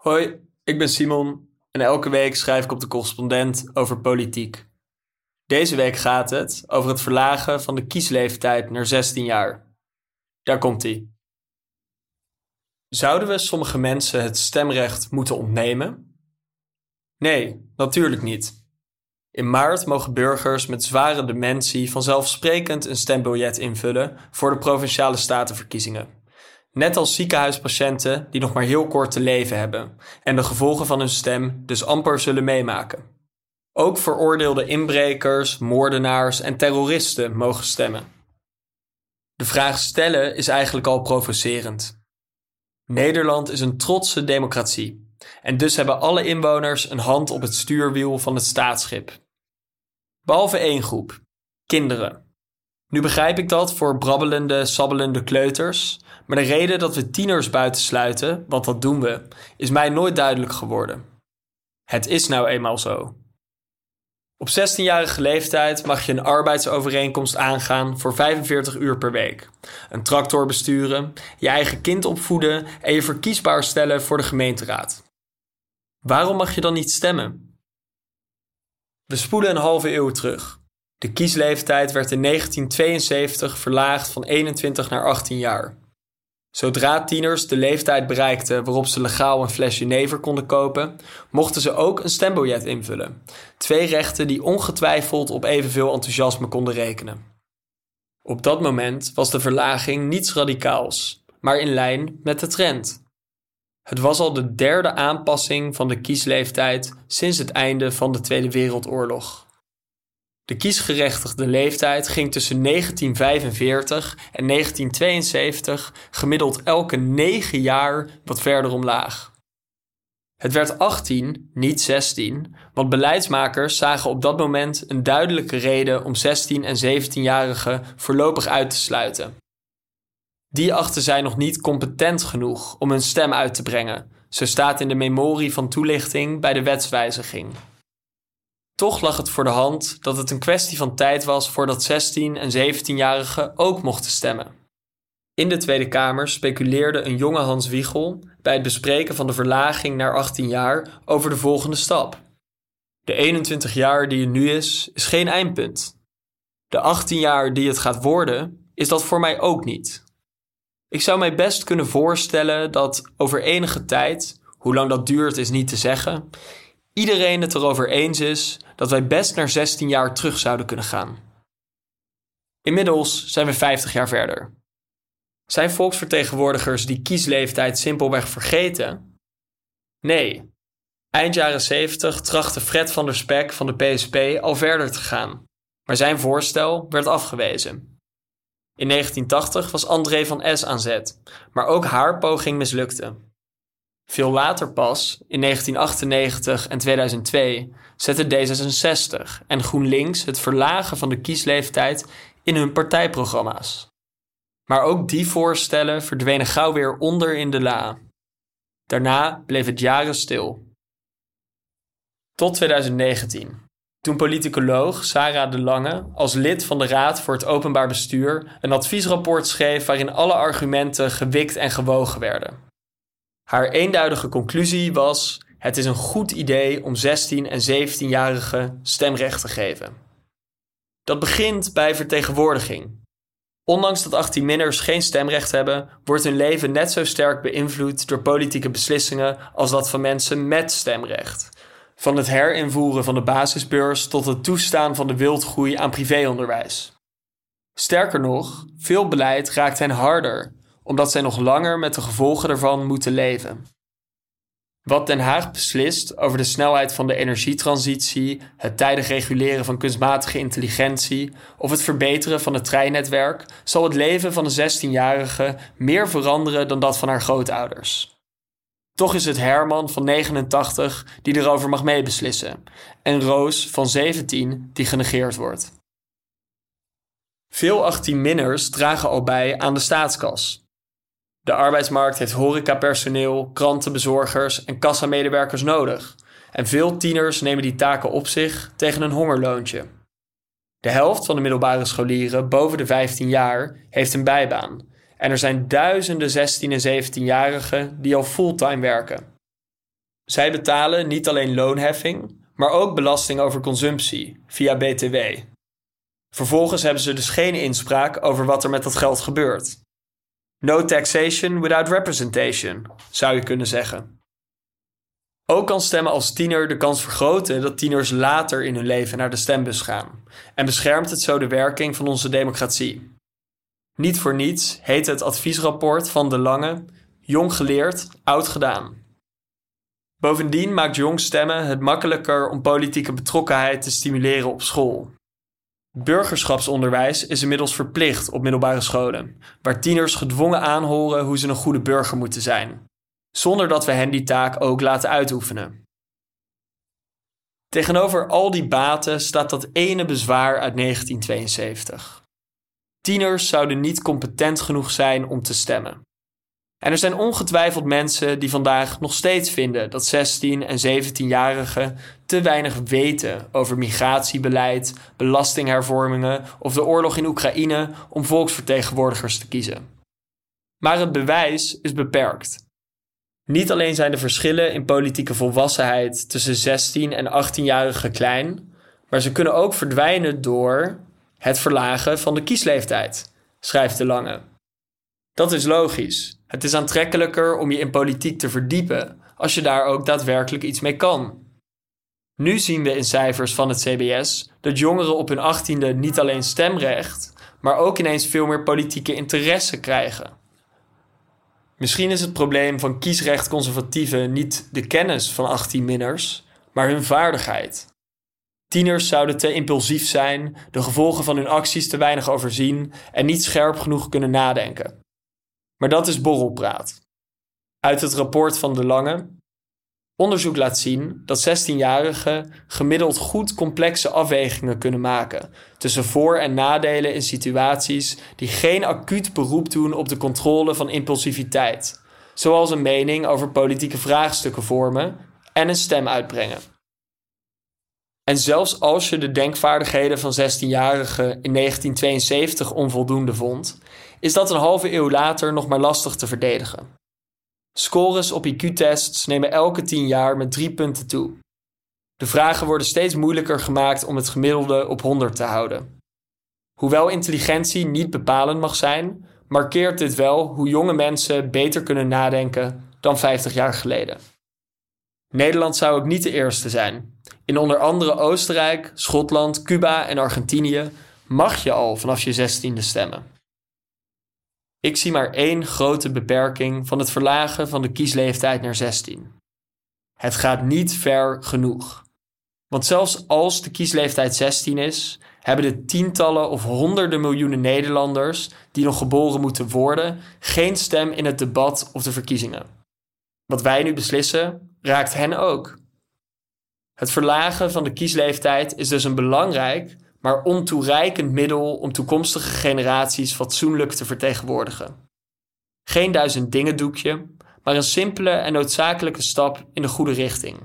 Hoi, ik ben Simon en elke week schrijf ik op de correspondent over politiek. Deze week gaat het over het verlagen van de kiesleeftijd naar 16 jaar. Daar komt ie. Zouden we sommige mensen het stemrecht moeten ontnemen? Nee, natuurlijk niet. In maart mogen burgers met zware dementie vanzelfsprekend een stembiljet invullen voor de provinciale statenverkiezingen. Net als ziekenhuispatiënten die nog maar heel kort te leven hebben en de gevolgen van hun stem dus amper zullen meemaken. Ook veroordeelde inbrekers, moordenaars en terroristen mogen stemmen. De vraag stellen is eigenlijk al provocerend. Nederland is een trotse democratie en dus hebben alle inwoners een hand op het stuurwiel van het staatsschip. Behalve één groep: kinderen. Nu begrijp ik dat voor brabbelende, sabbelende kleuters, maar de reden dat we tieners buitensluiten, want dat doen we, is mij nooit duidelijk geworden. Het is nou eenmaal zo. Op 16-jarige leeftijd mag je een arbeidsovereenkomst aangaan voor 45 uur per week, een tractor besturen, je eigen kind opvoeden en je verkiesbaar stellen voor de gemeenteraad. Waarom mag je dan niet stemmen? We spoelen een halve eeuw terug. De kiesleeftijd werd in 1972 verlaagd van 21 naar 18 jaar. Zodra tieners de leeftijd bereikten waarop ze legaal een flesje never konden kopen, mochten ze ook een stembiljet invullen. Twee rechten die ongetwijfeld op evenveel enthousiasme konden rekenen. Op dat moment was de verlaging niets radicaals, maar in lijn met de trend. Het was al de derde aanpassing van de kiesleeftijd sinds het einde van de Tweede Wereldoorlog. De kiesgerechtigde leeftijd ging tussen 1945 en 1972 gemiddeld elke 9 jaar wat verder omlaag. Het werd 18, niet 16, want beleidsmakers zagen op dat moment een duidelijke reden om 16- en 17-jarigen voorlopig uit te sluiten. Die achten zij nog niet competent genoeg om hun stem uit te brengen, zo staat in de memorie van toelichting bij de wetswijziging. Toch lag het voor de hand dat het een kwestie van tijd was voordat 16- en 17-jarigen ook mochten stemmen. In de Tweede Kamer speculeerde een jonge Hans Wiegel bij het bespreken van de verlaging naar 18 jaar over de volgende stap. De 21 jaar die het nu is, is geen eindpunt. De 18 jaar die het gaat worden, is dat voor mij ook niet. Ik zou mij best kunnen voorstellen dat over enige tijd, hoe lang dat duurt is niet te zeggen, iedereen het erover eens is dat wij best naar 16 jaar terug zouden kunnen gaan. Inmiddels zijn we 50 jaar verder. Zijn volksvertegenwoordigers die kiesleeftijd simpelweg vergeten? Nee. Eind jaren 70 trachtte Fred van der Spek van de PSP al verder te gaan, maar zijn voorstel werd afgewezen. In 1980 was André van S aan zet, maar ook haar poging mislukte. Veel later pas, in 1998 en 2002, zette D66 en GroenLinks het verlagen van de kiesleeftijd in hun partijprogramma's. Maar ook die voorstellen verdwenen gauw weer onder in de la. Daarna bleef het jaren stil. Tot 2019, toen politicoloog Sarah de Lange als lid van de Raad voor het Openbaar Bestuur een adviesrapport schreef waarin alle argumenten gewikt en gewogen werden. Haar eenduidige conclusie was: het is een goed idee om 16- en 17-jarigen stemrecht te geven. Dat begint bij vertegenwoordiging. Ondanks dat 18-minners geen stemrecht hebben, wordt hun leven net zo sterk beïnvloed door politieke beslissingen als dat van mensen met stemrecht. Van het herinvoeren van de basisbeurs tot het toestaan van de wildgroei aan privéonderwijs. Sterker nog, veel beleid raakt hen harder omdat zij nog langer met de gevolgen ervan moeten leven. Wat Den Haag beslist over de snelheid van de energietransitie, het tijdig reguleren van kunstmatige intelligentie of het verbeteren van het treinnetwerk, zal het leven van de 16-jarige meer veranderen dan dat van haar grootouders. Toch is het Herman van 89 die erover mag meebeslissen en Roos van 17 die genegeerd wordt. Veel 18-minners dragen al bij aan de staatskas. De arbeidsmarkt heeft horecapersoneel, krantenbezorgers en kassamedewerkers nodig. En veel tieners nemen die taken op zich tegen een hongerloontje. De helft van de middelbare scholieren boven de 15 jaar heeft een bijbaan. En er zijn duizenden 16 en 17-jarigen die al fulltime werken. Zij betalen niet alleen loonheffing, maar ook belasting over consumptie via BTW. Vervolgens hebben ze dus geen inspraak over wat er met dat geld gebeurt. No taxation without representation, zou je kunnen zeggen. Ook kan stemmen als tiener de kans vergroten dat tieners later in hun leven naar de stembus gaan en beschermt het zo de werking van onze democratie. Niet voor niets heet het adviesrapport van De Lange Jong geleerd, oud gedaan. Bovendien maakt jong stemmen het makkelijker om politieke betrokkenheid te stimuleren op school. Burgerschapsonderwijs is inmiddels verplicht op middelbare scholen, waar tieners gedwongen aanhoren hoe ze een goede burger moeten zijn, zonder dat we hen die taak ook laten uitoefenen. Tegenover al die baten staat dat ene bezwaar uit 1972. Tieners zouden niet competent genoeg zijn om te stemmen. En er zijn ongetwijfeld mensen die vandaag nog steeds vinden dat 16 en 17-jarigen te weinig weten over migratiebeleid, belastinghervormingen of de oorlog in Oekraïne om volksvertegenwoordigers te kiezen. Maar het bewijs is beperkt. Niet alleen zijn de verschillen in politieke volwassenheid tussen 16 en 18-jarigen klein, maar ze kunnen ook verdwijnen door het verlagen van de kiesleeftijd, schrijft De Lange. Dat is logisch. Het is aantrekkelijker om je in politiek te verdiepen als je daar ook daadwerkelijk iets mee kan. Nu zien we in cijfers van het CBS dat jongeren op hun achttiende niet alleen stemrecht, maar ook ineens veel meer politieke interesse krijgen. Misschien is het probleem van kiesrecht conservatieven niet de kennis van 18-minners, maar hun vaardigheid. Tieners zouden te impulsief zijn, de gevolgen van hun acties te weinig overzien en niet scherp genoeg kunnen nadenken. Maar dat is borrelpraat. Uit het rapport van De Lange. Onderzoek laat zien dat 16-jarigen gemiddeld goed complexe afwegingen kunnen maken tussen voor- en nadelen in situaties die geen acuut beroep doen op de controle van impulsiviteit, zoals een mening over politieke vraagstukken vormen en een stem uitbrengen. En zelfs als je de denkvaardigheden van 16-jarigen in 1972 onvoldoende vond, is dat een halve eeuw later nog maar lastig te verdedigen. Scores op IQ-tests nemen elke 10 jaar met 3 punten toe. De vragen worden steeds moeilijker gemaakt om het gemiddelde op 100 te houden. Hoewel intelligentie niet bepalend mag zijn, markeert dit wel hoe jonge mensen beter kunnen nadenken dan 50 jaar geleden. Nederland zou ook niet de eerste zijn. In onder andere Oostenrijk, Schotland, Cuba en Argentinië mag je al vanaf je zestiende stemmen. Ik zie maar één grote beperking van het verlagen van de kiesleeftijd naar 16. Het gaat niet ver genoeg. Want zelfs als de kiesleeftijd 16 is, hebben de tientallen of honderden miljoenen Nederlanders die nog geboren moeten worden geen stem in het debat of de verkiezingen. Wat wij nu beslissen, raakt hen ook. Het verlagen van de kiesleeftijd is dus een belangrijk, maar ontoereikend middel om toekomstige generaties fatsoenlijk te vertegenwoordigen. Geen duizend dingen doekje, maar een simpele en noodzakelijke stap in de goede richting.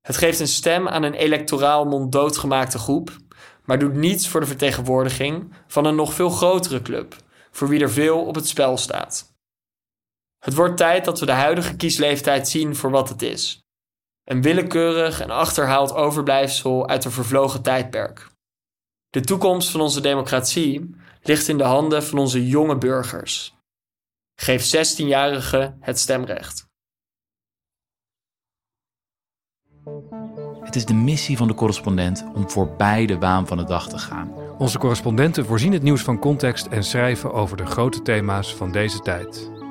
Het geeft een stem aan een electoraal monddoodgemaakte groep, maar doet niets voor de vertegenwoordiging van een nog veel grotere club, voor wie er veel op het spel staat. Het wordt tijd dat we de huidige kiesleeftijd zien voor wat het is: een willekeurig en achterhaald overblijfsel uit een vervlogen tijdperk. De toekomst van onze democratie ligt in de handen van onze jonge burgers. Geef 16-jarigen het stemrecht. Het is de missie van de correspondent om voorbij de waan van de dag te gaan. Onze correspondenten voorzien het nieuws van context en schrijven over de grote thema's van deze tijd.